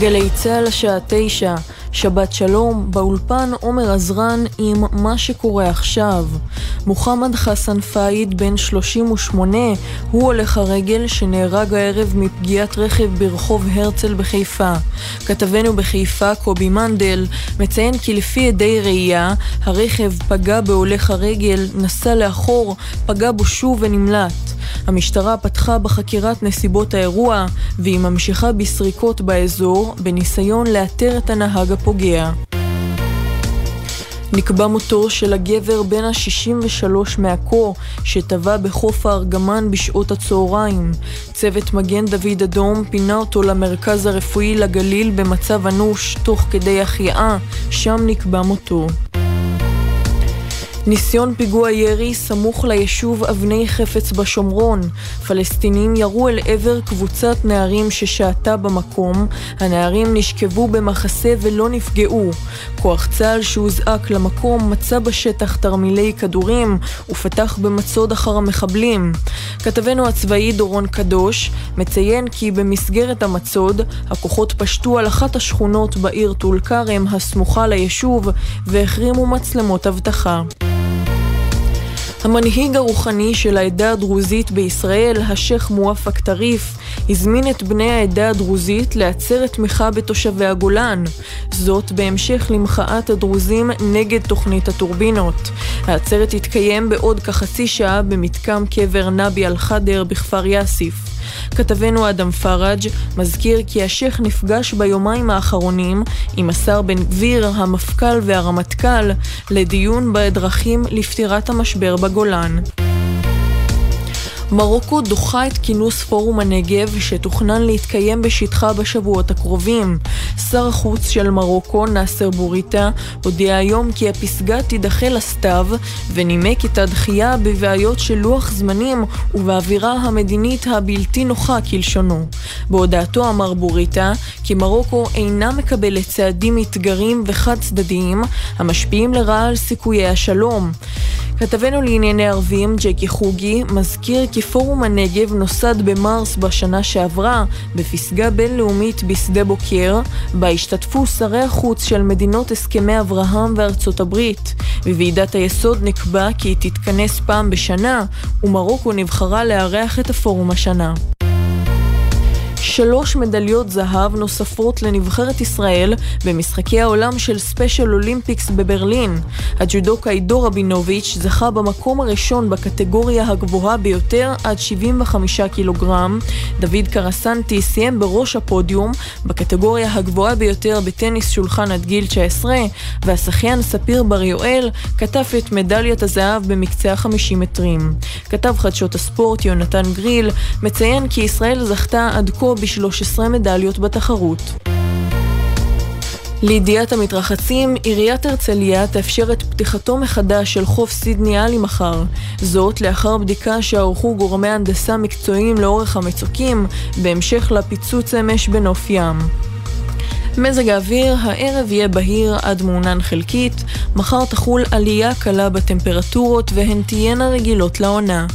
גלי צה"ל השעה תשע, שבת שלום, באולפן עומר עזרן עם מה שקורה עכשיו. מוחמד חסן פאיד, בן 38, הוא הולך הרגל שנהרג הערב מפגיעת רכב ברחוב הרצל בחיפה. כתבנו בחיפה, קובי מנדל, מציין כי לפי עדי ראייה, הרכב פגע בהולך הרגל, נסע לאחור, פגע בו שוב ונמלט. המשטרה פתחה בחקירת נסיבות האירוע, והיא ממשיכה בסריקות באזור, בניסיון לאתר את הנהג הפוגע. נקבע מותו של הגבר בן ה-63 מעכו, שטבע בחוף הארגמן בשעות הצהריים. צוות מגן דוד אדום פינה אותו למרכז הרפואי לגליל במצב אנוש, תוך כדי החייאה, שם נקבע מותו. ניסיון פיגוע ירי סמוך ליישוב אבני חפץ בשומרון. פלסטינים ירו אל עבר קבוצת נערים ששהתה במקום. הנערים נשכבו במחסה ולא נפגעו. כוח צה"ל שהוזעק למקום מצא בשטח תרמילי כדורים ופתח במצוד אחר המחבלים. כתבנו הצבאי דורון קדוש מציין כי במסגרת המצוד הכוחות פשטו על אחת השכונות בעיר טול כרם הסמוכה ליישוב והחרימו מצלמות אבטחה. המנהיג הרוחני של העדה הדרוזית בישראל, השייח' מואפק טריף, הזמין את בני העדה הדרוזית לעצרת תמיכה בתושבי הגולן. זאת בהמשך למחאת הדרוזים נגד תוכנית הטורבינות. העצרת תתקיים בעוד כחצי שעה במתקם קבר נבי אל-חדר בכפר יאסיף. כתבנו אדם פראג' מזכיר כי השייח נפגש ביומיים האחרונים עם השר בן גביר, המפכ"ל והרמטכ"ל לדיון בדרכים לפתירת המשבר בגולן. מרוקו דוחה את כינוס פורום הנגב שתוכנן להתקיים בשטחה בשבועות הקרובים. שר החוץ של מרוקו, נאסר בוריטה, הודיע היום כי הפסגה תידחה לסתיו ונימק את הדחייה בבעיות של לוח זמנים ובאווירה המדינית הבלתי נוחה כלשונו. בהודעתו אמר בוריטה כי מרוקו אינה מקבלת צעדים מתגרים וחד צדדיים המשפיעים לרעה על סיכויי השלום. כתבנו לענייני ערבים, ג'קי חוגי, מזכיר כי פורום הנגב נוסד במרס בשנה שעברה, בפסגה בינלאומית בשדה בוקר, בה השתתפו שרי החוץ של מדינות הסכמי אברהם וארצות הברית. בוועידת היסוד נקבע כי היא תתכנס פעם בשנה, ומרוקו נבחרה לארח את הפורום השנה. שלוש מדליות זהב נוספות לנבחרת ישראל במשחקי העולם של ספיישל אולימפיקס בברלין. הג'ודוקאי דור רבינוביץ' זכה במקום הראשון בקטגוריה הגבוהה ביותר עד 75 קילוגרם. דוד קרסנטי סיים בראש הפודיום בקטגוריה הגבוהה ביותר בטניס שולחן עד גיל 19, והשחיין ספיר בר יואל קטף את מדליית הזהב במקצה ה-50 מטרים. כתב חדשות הספורט יונתן גריל מציין כי ישראל זכתה עד כה ב-13 מדליות בתחרות. לידיעת המתרחצים, עיריית הרצליה תאפשר את פתיחתו מחדש של חוף סידני עלי מחר. זאת לאחר בדיקה שערכו גורמי הנדסה מקצועיים לאורך המצוקים, בהמשך לפיצוץ אמש בנוף ים. מזג האוויר, הערב יהיה בהיר עד מעונן חלקית, מחר תחול עלייה קלה בטמפרטורות והן תהיינה רגילות לעונה.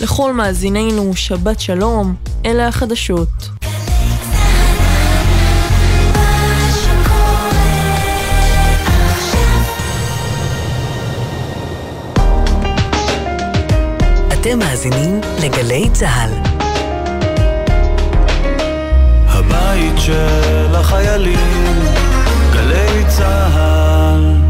לכל מאזינינו, שבת שלום, אלה החדשות. אתם מאזינים לגלי צה"ל. הבית של החיילים, גלי צה"ל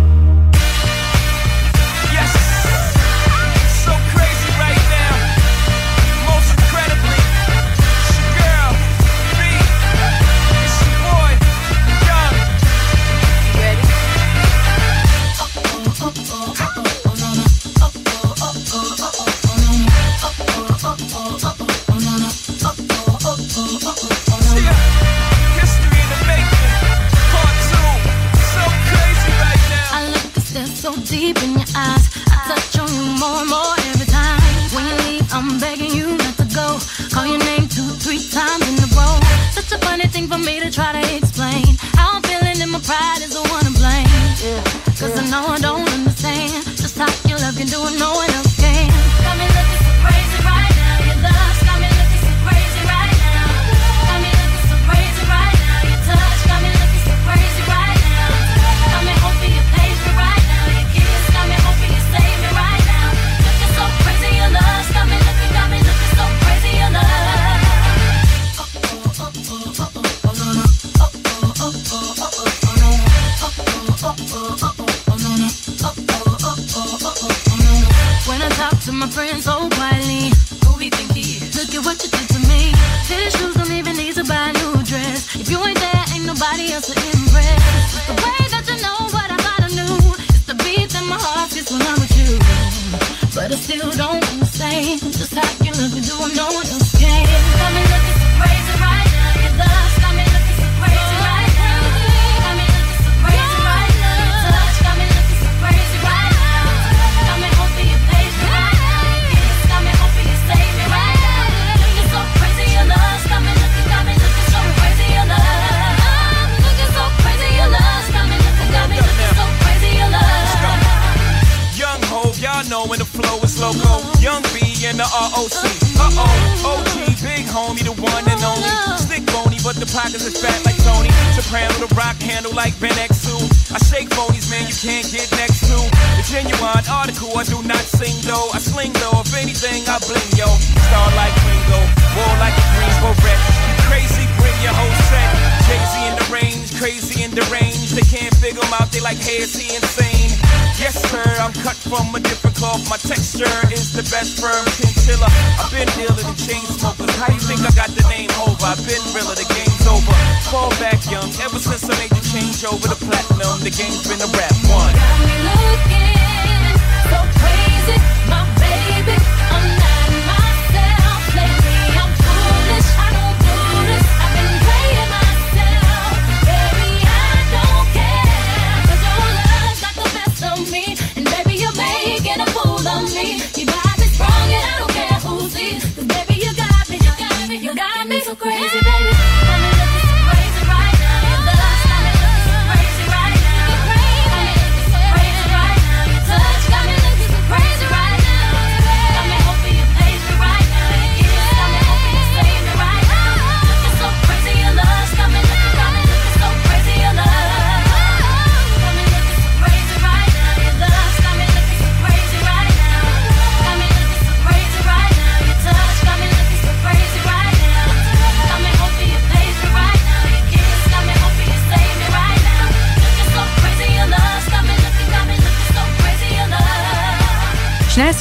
cut from a different cloth. My texture is the best firm chinchilla. I've been dealing in chain smokers. How you think I got the name over? I've been realer, the game's over. Fall back young, ever since I made the change over the platinum, the game's been a rap one. Got me looking so crazy, my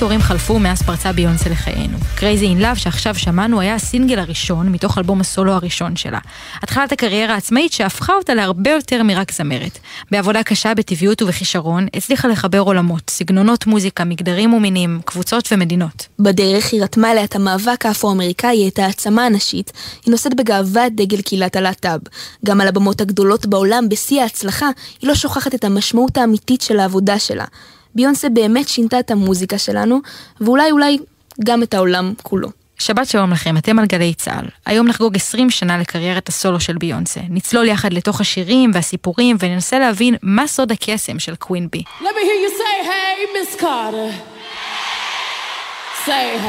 עשורים חלפו מאז פרצה ביונסה לחיינו. Crazy in Love שעכשיו שמענו היה הסינגל הראשון מתוך אלבום הסולו הראשון שלה. התחלת הקריירה העצמאית שהפכה אותה להרבה יותר מרק זמרת. בעבודה קשה, בטבעיות ובכישרון, הצליחה לחבר עולמות, סגנונות מוזיקה, מגדרים ומינים, קבוצות ומדינות. בדרך היא רתמה אליה את המאבק האפרו-אמריקאי, את העצמה הנשית. היא נושאת בגאווה את דגל קהילת הלהט"ב. גם על הבמות הגדולות בעולם, בשיא ההצלחה, היא לא שוכחת את המשמעות האמיתית של העבודה שלה. ביונסה באמת שינתה את המוזיקה שלנו, ואולי אולי גם את העולם כולו. שבת שלום לכם, אתם על גלי צה"ל. היום נחגוג 20 שנה לקריירת הסולו של ביונסה. נצלול יחד לתוך השירים והסיפורים וננסה להבין מה סוד הקסם של קווין בי.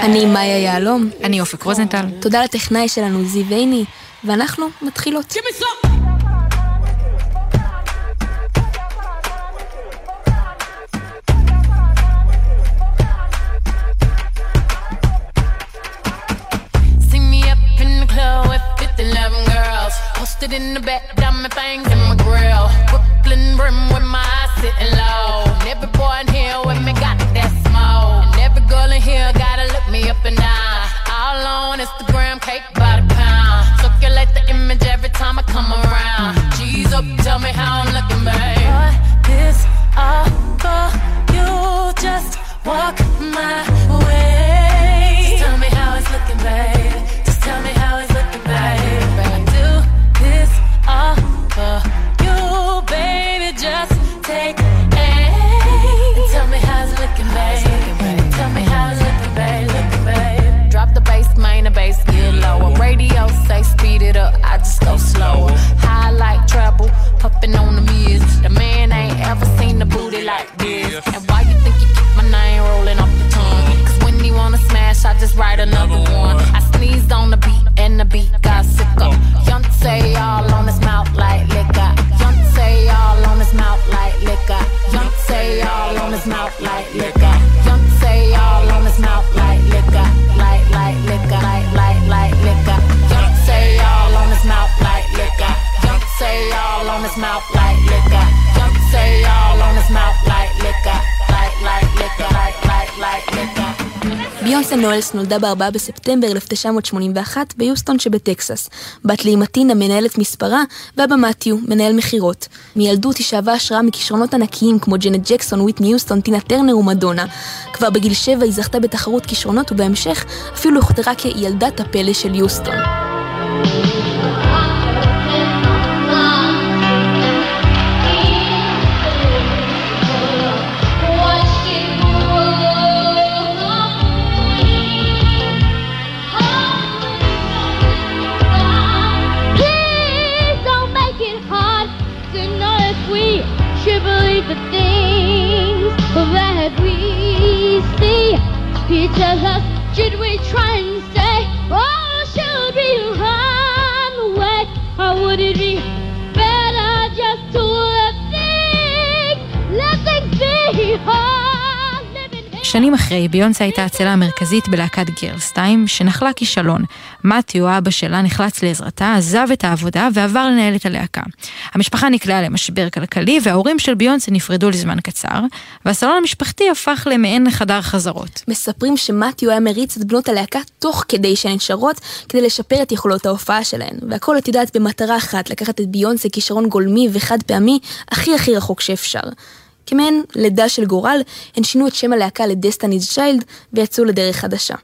אני מאיה יהלום. אני אופק רוזנטל. תודה לטכנאי שלנו זיו עיני, ואנחנו מתחילות. Posted in the back, diamond fangs in my grill. Brooklyn brim with my eyes sitting low. And every boy in here with me got that smoke. And every girl in here gotta look me up and down. All on Instagram, cake by the pound. נואלס נולדה ב-4 בספטמבר 1981 ביוסטון שבטקסס. בת לאימתינה מנהלת מספרה, ואבא מתיו מנהל מכירות. מילדות היא שאבה השראה מכישרונות ענקיים כמו ג'נט ג'קסון, וויטני יוסטון, טינה טרנר ומדונה. כבר בגיל 7 היא זכתה בתחרות כישרונות ובהמשך אפילו הוכתרה כילדת הפלא של יוסטון. He tells us, should we try and say, oh, should we run away? Or would it be שנים אחרי, ביונסה הייתה הצלע המרכזית בלהקת גרלסטיים, שנחלה כישלון. מתיו, האבא שלה, נחלץ לעזרתה, עזב את העבודה ועבר לנהל את הלהקה. המשפחה נקלעה למשבר כלכלי, וההורים של ביונסה נפרדו לזמן קצר, והסלון המשפחתי הפך למעין חדר חזרות. מספרים שמתיו היה מריץ את בנות הלהקה תוך כדי שהן שרות, כדי לשפר את יכולות ההופעה שלהן. והכל, את יודעת, במטרה אחת, לקחת את ביונסה כישרון גולמי וחד פעמי, הכי הכי רחוק שאפשר. כמעין לידה של גורל, הן שינו את שם הלהקה לדסטיניז צ'יילד ויצאו לדרך חדשה.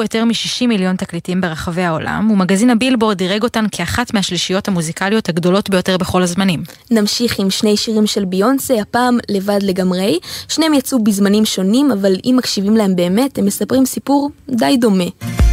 דסטיניז מכרו יותר מ-60 מיליון תקליטים ברחבי העולם, ומגזין הבילבורד דירג אותן כאחת מהשלישיות המוזיקליות הגדולות ביותר בכל הזמנים. נמשיך עם שני שירים של ביונסה, הפעם לבד לגמרי. שניהם יצאו בזמנים שונים, אבל אם מקשיבים להם באמת, הם מספרים סיפור די דומה.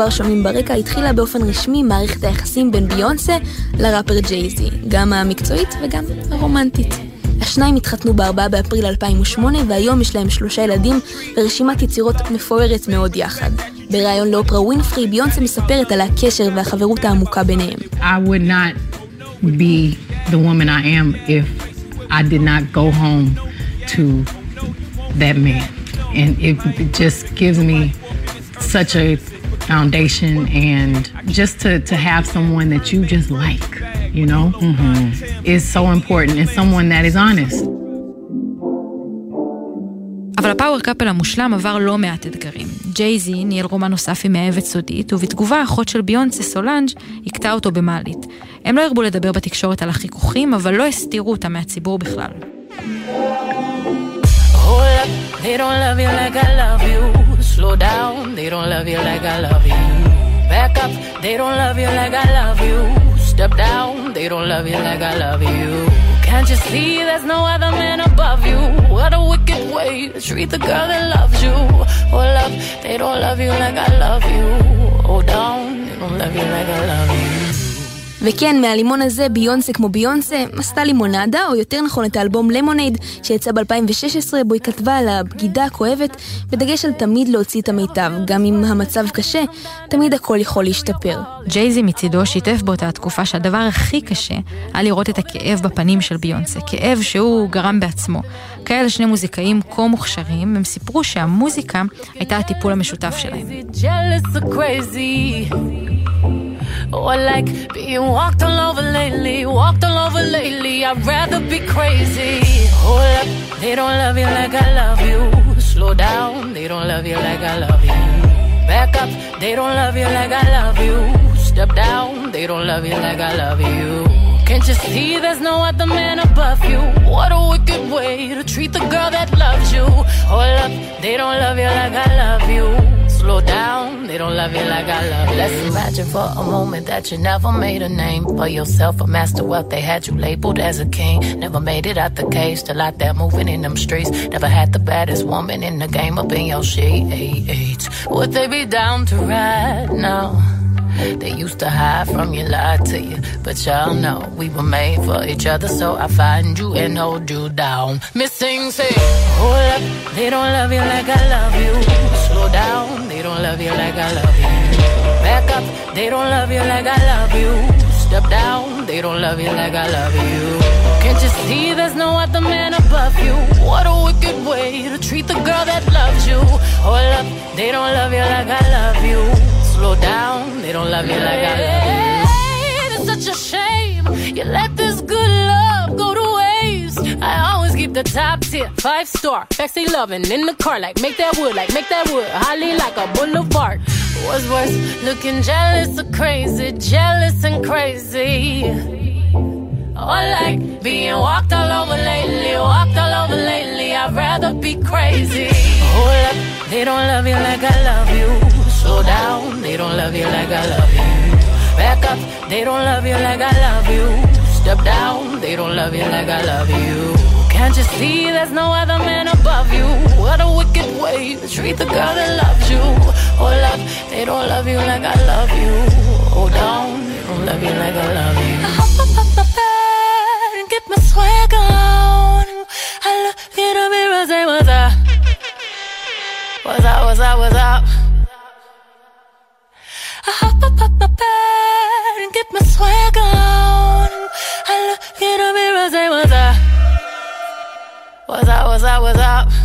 שאנחנו כבר שומעים ברקע התחילה באופן רשמי מערכת היחסים בין ביונסה לראפר ג'ייזי, גם המקצועית וגם הרומנטית. השניים התחתנו ב-4 באפריל 2008 והיום יש להם שלושה ילדים ורשימת יצירות מפוארת מאוד יחד. בריאיון לאופרה ווינפרי ביונסה מספרת על הקשר והחברות העמוקה ביניהם. Be the woman I am if I did not go home to that man. And it just gives me such a foundation and just to, to have someone that you just like, you know, mm-hmm. is so important and someone that is honest. אבל ה power couple המושלם עבר לא מעט אתגרים. ג'ייזי ניהל רומן נוסף עם מאהבת סודית, ובתגובה אחותה של ביונסה סולנג' הכתה אותו במעלית. הם לא הרבו לדבר בתקשורת על החיכוכים, אבל לא הסתירו אותם מהציבור בכלל. They don't love you like I love you. Slow down, they don't love you like I love you. Back up, they don't love you like I love you. Step down, they don't love you like I love you. Can't you see there's no other man above you? What a wicked way to treat the girl that loves you. Oh, love, they don't love you like I love you. Oh, down, they don't love you like I love you. וכן, מהלימון הזה ביונסה כמו ביונסה עשתה לימונדה, או יותר נכון את האלבום למונייד, שיצא ב-2016, בו היא כתבה על הבגידה הכואבת, בדגש על תמיד להוציא את המיטב, גם אם המצב קשה, תמיד הכל יכול להשתפר. ג'ייזי מצידו שיתף באותה התקופה שהדבר הכי קשה היה לראות את הכאב בפנים של ביונסה, כאב שהוא גרם בעצמו. כאלה שני מוזיקאים כה מוכשרים, הם סיפרו שהמוזיקה הייתה הטיפול המשותף שלהם. Or like being walked all over lately, walked all over lately. I'd rather be crazy. Hold up, they don't love you like I love you. Slow down, they don't love you like I love you. Back up, they don't love you like I love you. Step down, they don't love you like I love you. Can't you see there's no other man above you? What a wicked way to treat the girl that loves you. Hold up, they don't love you like I love you slow down. They don't love you like I love you. Let's imagine for a moment that you never made a name for yourself, a master wealth. They had you labeled as a king. Never made it out the cage, still out there moving in them streets. Never had the baddest woman in the game up in your sheets. Would they be down to ride now? They used to hide from you, lie to you. But y'all know we were made for each other, so I find you and hold you down. Missing say, hold up, they don't love you like I love you. Slow down, they don't love you like I love you. Back up, they don't love you like I love you. Step down, they don't love you like I love you. Can't you see there's no other man above you? What a wicked way to treat the girl that loves you. Hold up, they don't love you like I love you slow down. They don't love you like I love you. It's such a shame you let this good love go to waste. I always keep the top tier, five star, sexy loving in the car, like make that wood, like make that wood, holly like a boulevard. What's worse, looking jealous of crazy, jealous and crazy. Or like being walked all over lately, walked all over lately. I'd rather be crazy. Hold up, they don't love you like I love you. Slow down, they don't love you like I love you. Back up, they don't love you like I love you. Step down, they don't love you like I love you. Can't you see there's no other man above you? What a wicked way to treat the girl that loves you. Oh, Hold up, they don't love you like I love you. Oh, Hold down, they don't love you like I love you. I hop up up my bed and get my swag on. I look in the mirror, say what's up. What's up, what's up, what's up? I hop up up my bed and get my swag on. I look in the mirror, say what's up. What's up, what's up, what's up?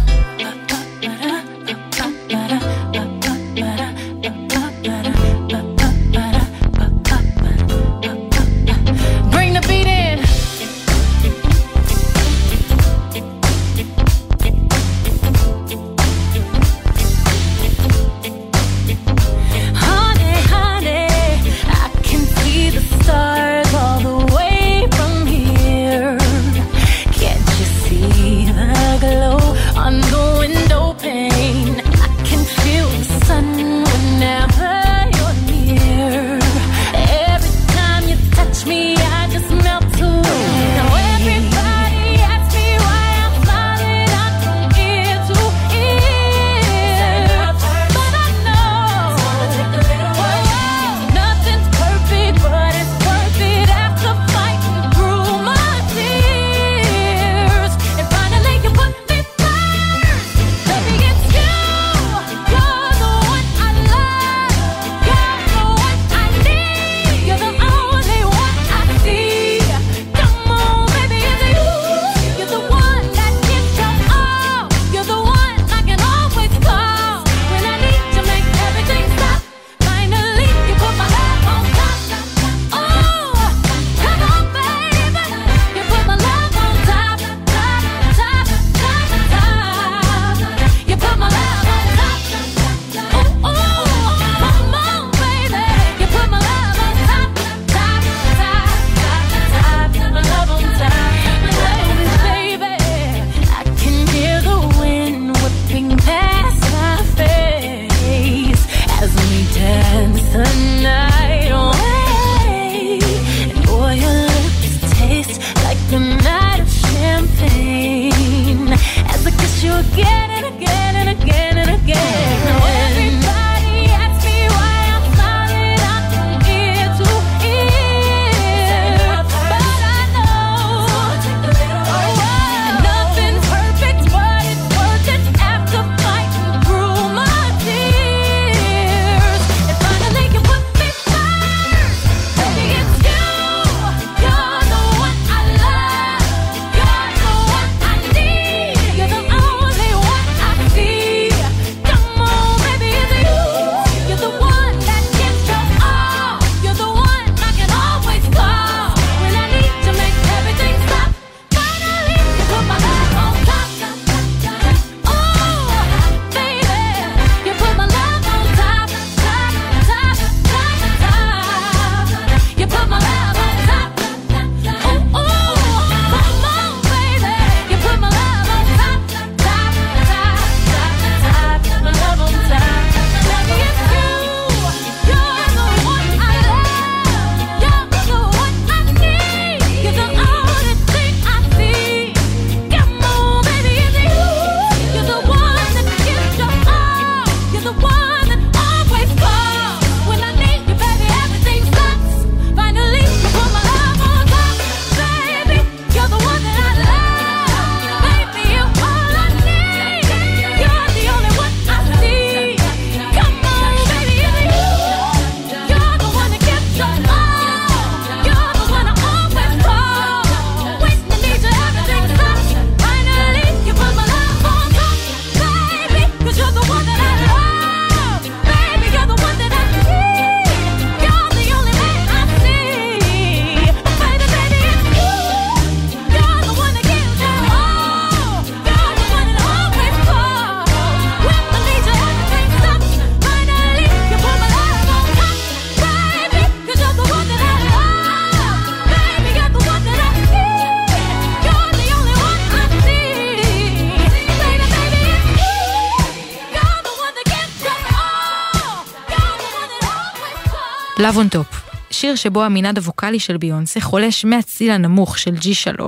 Love on Top, שיר שבו המנעד הווקאלי של ביונסה חולש מהציל הנמוך של G3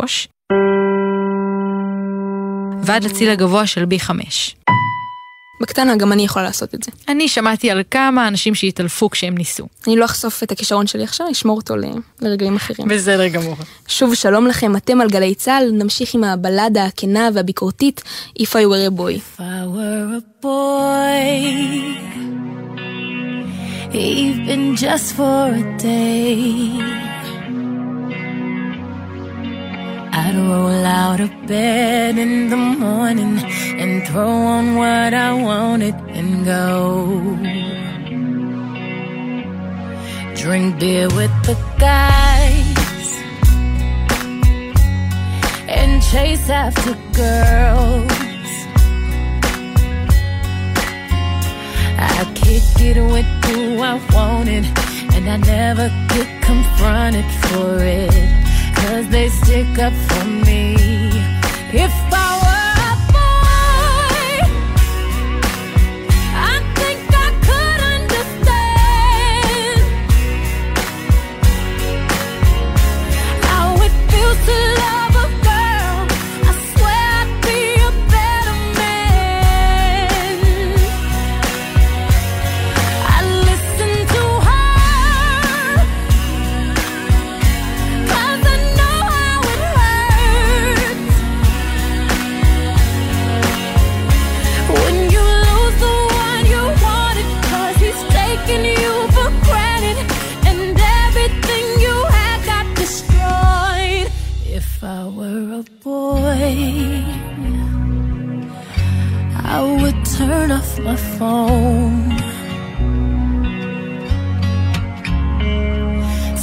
ועד לציל הגבוה של B5. בקטנה גם אני יכולה לעשות את זה. אני שמעתי על כמה אנשים שהתעלפו כשהם ניסו. אני לא אחשוף את הכישרון שלי עכשיו, אשמור אותו ל- לרגעים אחרים. בסדר גמור. שוב שלום לכם, אתם על גלי צה"ל, נמשיך עם הבלדה הכנה והביקורתית If I were a boy. If I were a boy, even just for a day, I'd roll out of bed in the morning and throw on what I wanted and go. Drink beer with the guys and chase after girls. I kick it with who I wanted, and I never get confronted for it. Cause they stick up for me. If turn off my phone.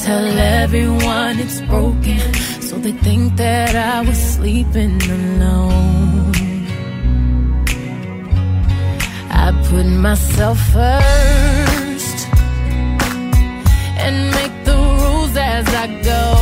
Tell everyone it's broken, so they think that I was sleeping alone. I put myself first and make the rules as I go.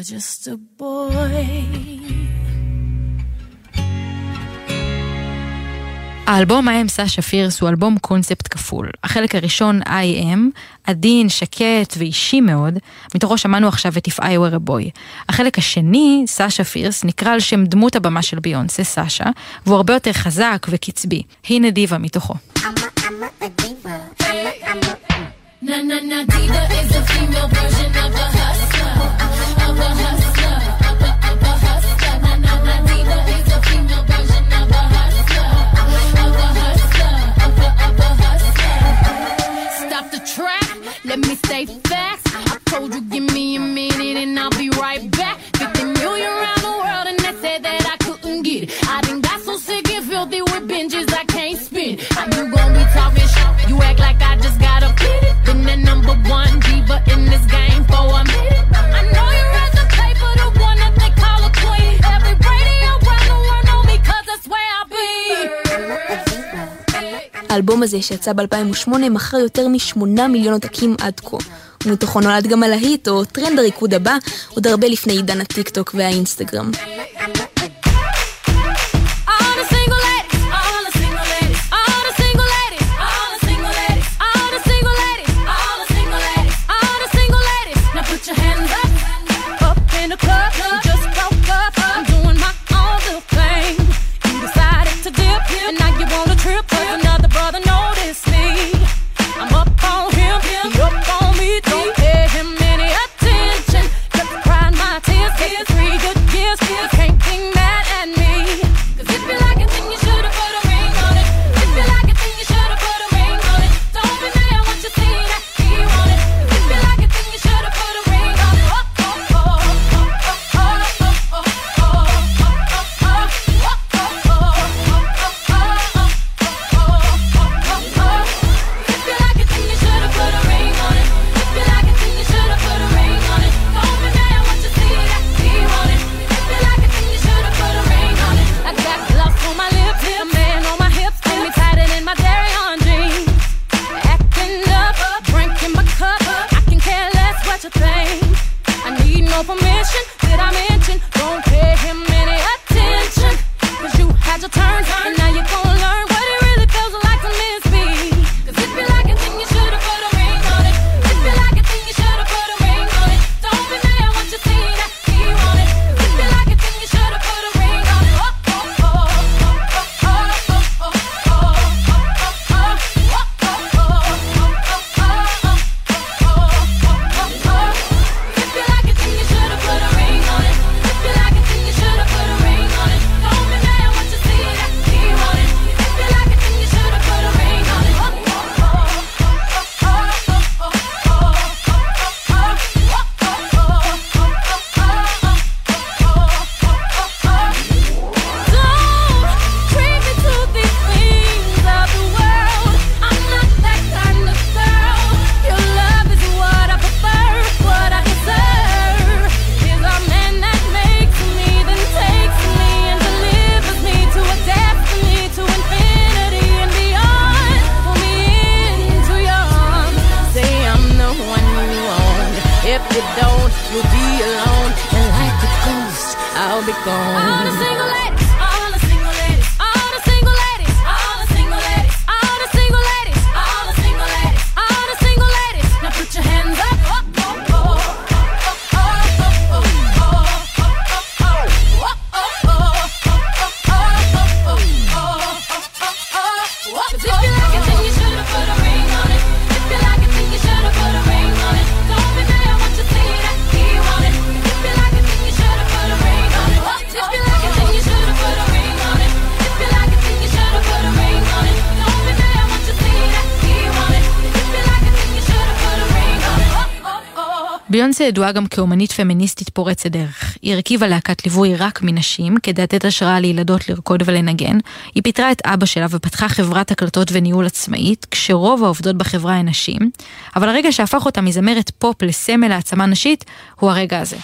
You're just a boy. האלבום I am סשה פירס הוא אלבום קונספט כפול. החלק הראשון I am, עדין, שקט ואישי מאוד, מתוכו שמענו עכשיו את If I were a boy. החלק השני, סשה פירס, נקרא על שם דמות הבמה של ביונסה, סשה, והוא הרבה יותר חזק וקצבי. הנה דיבה מתוכו. Na na na, Dita is a female version of a say facts. I told you, give me a minute and I'll be right back. 50 million around the world and they said that I couldn't get it. I done got so sick and filthy with binges I can't spin. How you gon' be talking shit? You act like I just got a fit. Been the number one diva in this game. האלבום הזה שיצא ב-2008 מכר יותר מ-8 מיליון עותקים עד כה. ומתוכו נולד גם הלהיט או טרנד הריקוד הבא, עוד הרבה לפני עידן הטיקטוק והאינסטגרם. קטיה ידועה גם כאומנית פמיניסטית פורצת דרך. היא הרכיבה להקת ליווי רק מנשים, כדי לתת השראה לילדות לרקוד ולנגן. היא פיטרה את אבא שלה ופתחה חברת הקלטות וניהול עצמאית, כשרוב העובדות בחברה הן נשים, אבל הרגע שהפך אותה מזמרת פופ לסמל העצמה נשית, הוא הרגע הזה.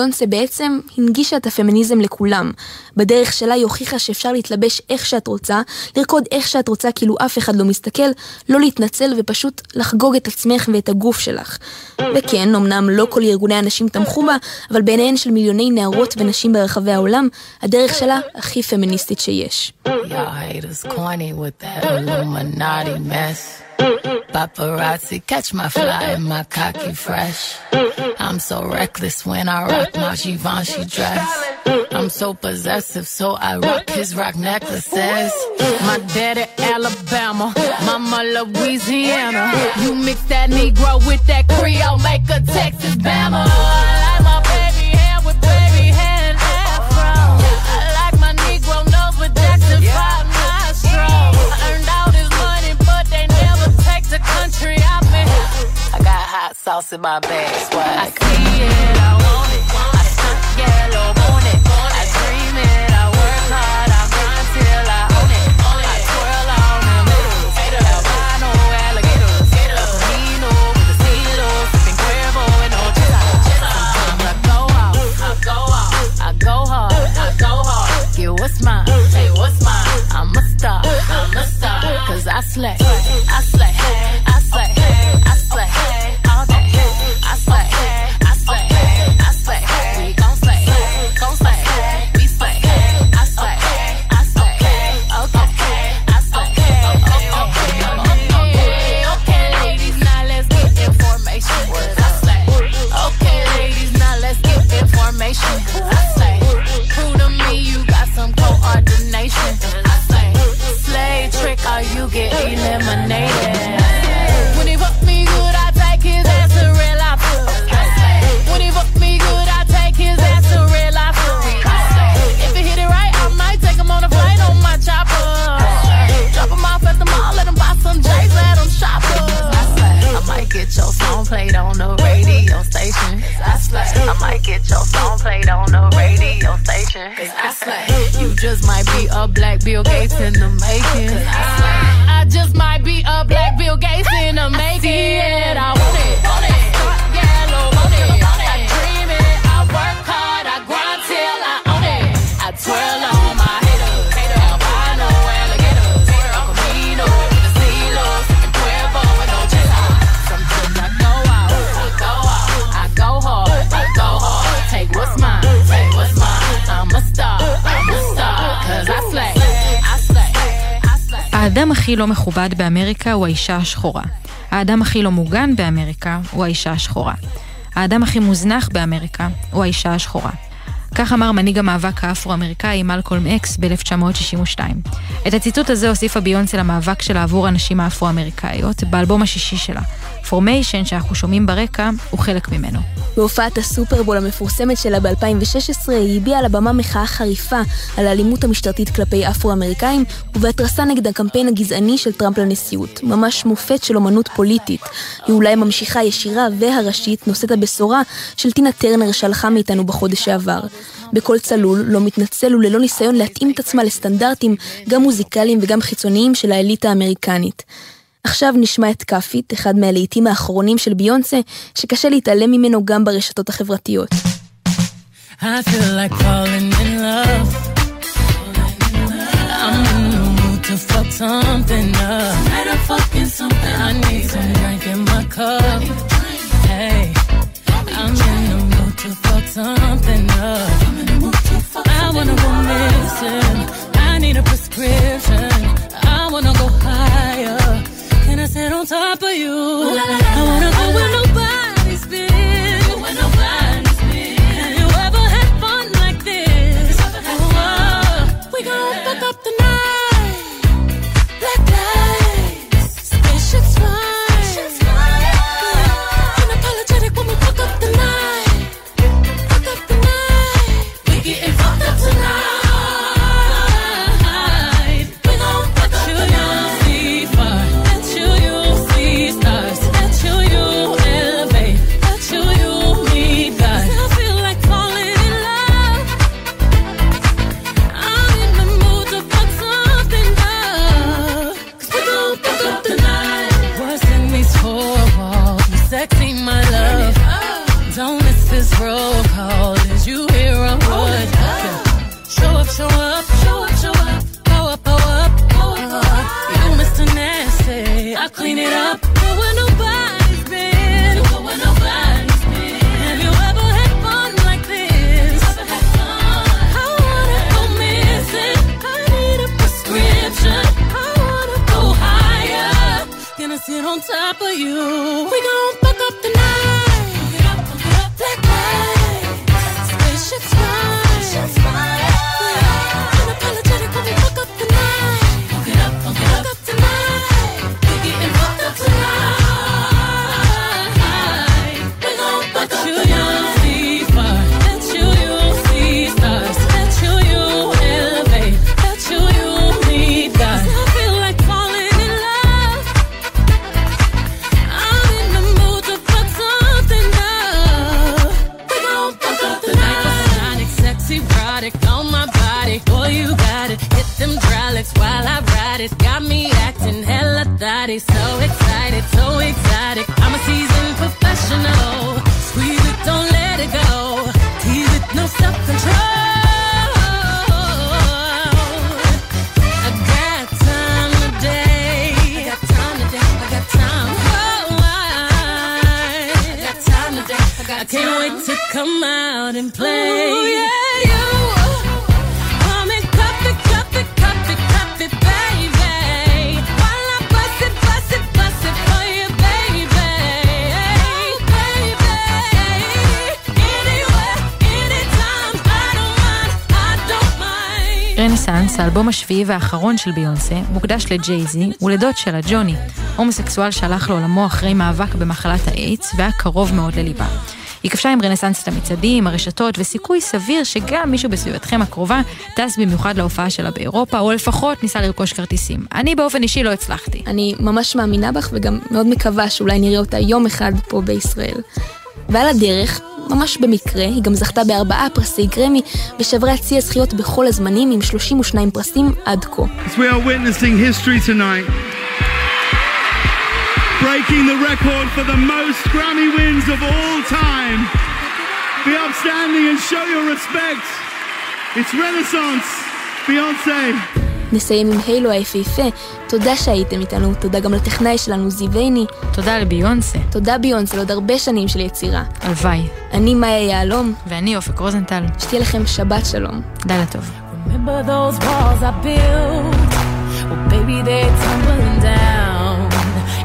ביונסה בעצם הנגישה את הפמיניזם לכולם. בדרך שלה היא הוכיחה שאפשר להתלבש איך שאת רוצה, לרקוד איך שאת רוצה כאילו אף אחד לא מסתכל, לא להתנצל ופשוט לחגוג את עצמך ואת הגוף שלך. וכן, אמנם לא כל ארגוני הנשים תמכו בה, אבל בעיניהן של מיליוני נערות ונשים ברחבי העולם, הדרך שלה הכי פמיניסטית שיש. Y'all. Paparazzi, catch my fly and my cocky fresh. I'm so reckless when I rock my Givenchy dress. I'm so possessive, so I rock his rock necklaces. My daddy Alabama, mama Louisiana. You mix that Negro with that Creole, make a Texas Bama. Sauce in my bag, swag. I see it, I want it. I stunt yellow, want it. I dream it, I work hard, I grind till I own it. I twirl on them hitters, albino alligators. Camino with the steelers, sipping Cuervo and Ochila. Sometimes I go out, I go out, I go hard, I go hard. Get what's mine, say what's mine. I'm a star, I'm a star. Cause I slay, I slay, When he me good, I take his ass to. When he me good, I take his ass to. If he hit it right, I might take him on a flight on my chopper. Drop him off at the mall, let him buy some let him I might get your song played on the radio station. I. Might get your song played on radio station. You just might be a black Bill Gates in the making. I just הכי לא מכובד באמריקה הוא האישה השחורה. האדם הכי לא מוגן באמריקה הוא האישה השחורה. האדם הכי מוזנח באמריקה הוא האישה השחורה. כך אמר מנהיג המאבק האפרו-אמריקאי מלקולם אקס ב-1962. את הציטוט הזה הוסיפה ביונסה למאבק שלה עבור הנשים האפרו-אמריקאיות באלבום השישי שלה. פורמיישן שאנחנו שומעים ברקע הוא חלק ממנו. בהופעת הסופרבול המפורסמת שלה ב-2016 היא הביעה על הבמה מחאה חריפה על האלימות המשטרתית כלפי אפרו-אמריקאים ובהתרסה נגד הקמפיין הגזעני של טראמפ לנשיאות, ממש מופת של אומנות פוליטית. היא אולי ממשיכה הישירה והראשית נושאת הבשורה של טינה טרנר שהלכה מאיתנו בחודש שעבר. בקול צלול, לא מתנצל וללא ניסיון להתאים את עצמה לסטנדרטים גם מוזיקליים וגם חיצוניים של האליטה האמריקנית. עכשיו נשמע את כאפית, אחד מהלהיטים האחרונים של ביונסה, שקשה להתעלם ממנו גם ברשתות החברתיות. I feel like falling in love. I'm in the mood to fuck something up. Tonight I'm fucking something. I need some drink in my cup. Hey, I'm in the mood to fuck something up. I wanna go missing. I need a prescription. I wanna go higher. I sit on top of you? I wanna go nobody's body so excited, so excited. I'm a seasoned professional. Squeeze it, don't let it go. Tease it, no self control. I can't wait to come out and play. Ooh, yeah, yeah. רנסאנס, האלבום השביעי והאחרון של ביונסה, מוקדש לג'ייזי ולדוד שלה, ג'וני, הומוסקסואל שהלך לעולמו אחרי מאבק במחלת האיידס והיה קרוב מאוד לליבה. היא כבשה עם רנסאנס את המצעדים, הרשתות, וסיכוי סביר שגם מישהו בסביבתכם הקרובה טס במיוחד להופעה שלה באירופה, או לפחות ניסה לרכוש כרטיסים. אני באופן אישי לא הצלחתי. אני ממש מאמינה בך וגם מאוד מקווה שאולי נראה אותה יום אחד פה בישראל. ועל הדרך, ממש במקרה, היא גם זכתה בארבעה פרסי גרמי ושברה את שיא הזכיות בכל הזמנים עם 32 פרסים עד כה. Be upstanding and show your respect. It's Renaissance, Beyonce. נסיים עם הילו היפהפה, תודה שהייתם איתנו, תודה גם לטכנאי שלנו זיווני. תודה לביונסה. תודה ביונסה לעוד הרבה שנים של יצירה. הלוואי. אני מאיה יהלום. ואני אופק רוזנטל. שתהיה לכם שבת שלום. לילה טוב. Remember those walls I built? Well, baby, they're tumbling down.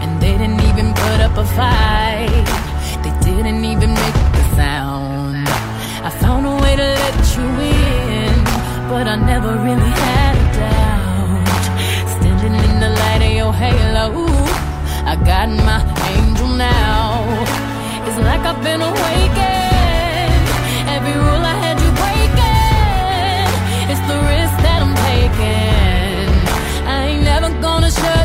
And they didn't even put up a fight. They didn't even make a sound. I found a way to let you in, but I never really had a doubt. Light of your halo, I got my angel now. It's like I've been awakened. Every rule I had you breaking. It's the risk that I'm taking. I ain't never gonna shut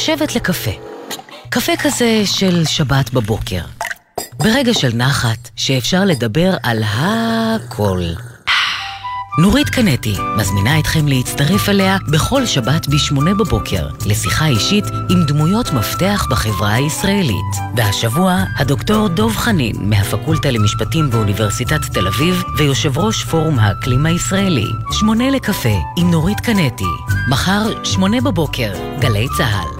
לשבת לקפה? קפה כזה של שבת בבוקר. ברגע של נחת, שאפשר לדבר על הכל. נורית קנטי מזמינה אתכם להצטרף אליה בכל שבת ב-8 בבוקר לשיחה אישית עם דמויות מפתח בחברה הישראלית. והשבוע, הדוקטור דוב חנין מהפקולטה למשפטים באוניברסיטת תל אביב ויושב ראש פורום האקלים הישראלי. שמונה לקפה עם נורית קנטי. מחר, שמונה בבוקר, גלי צה"ל.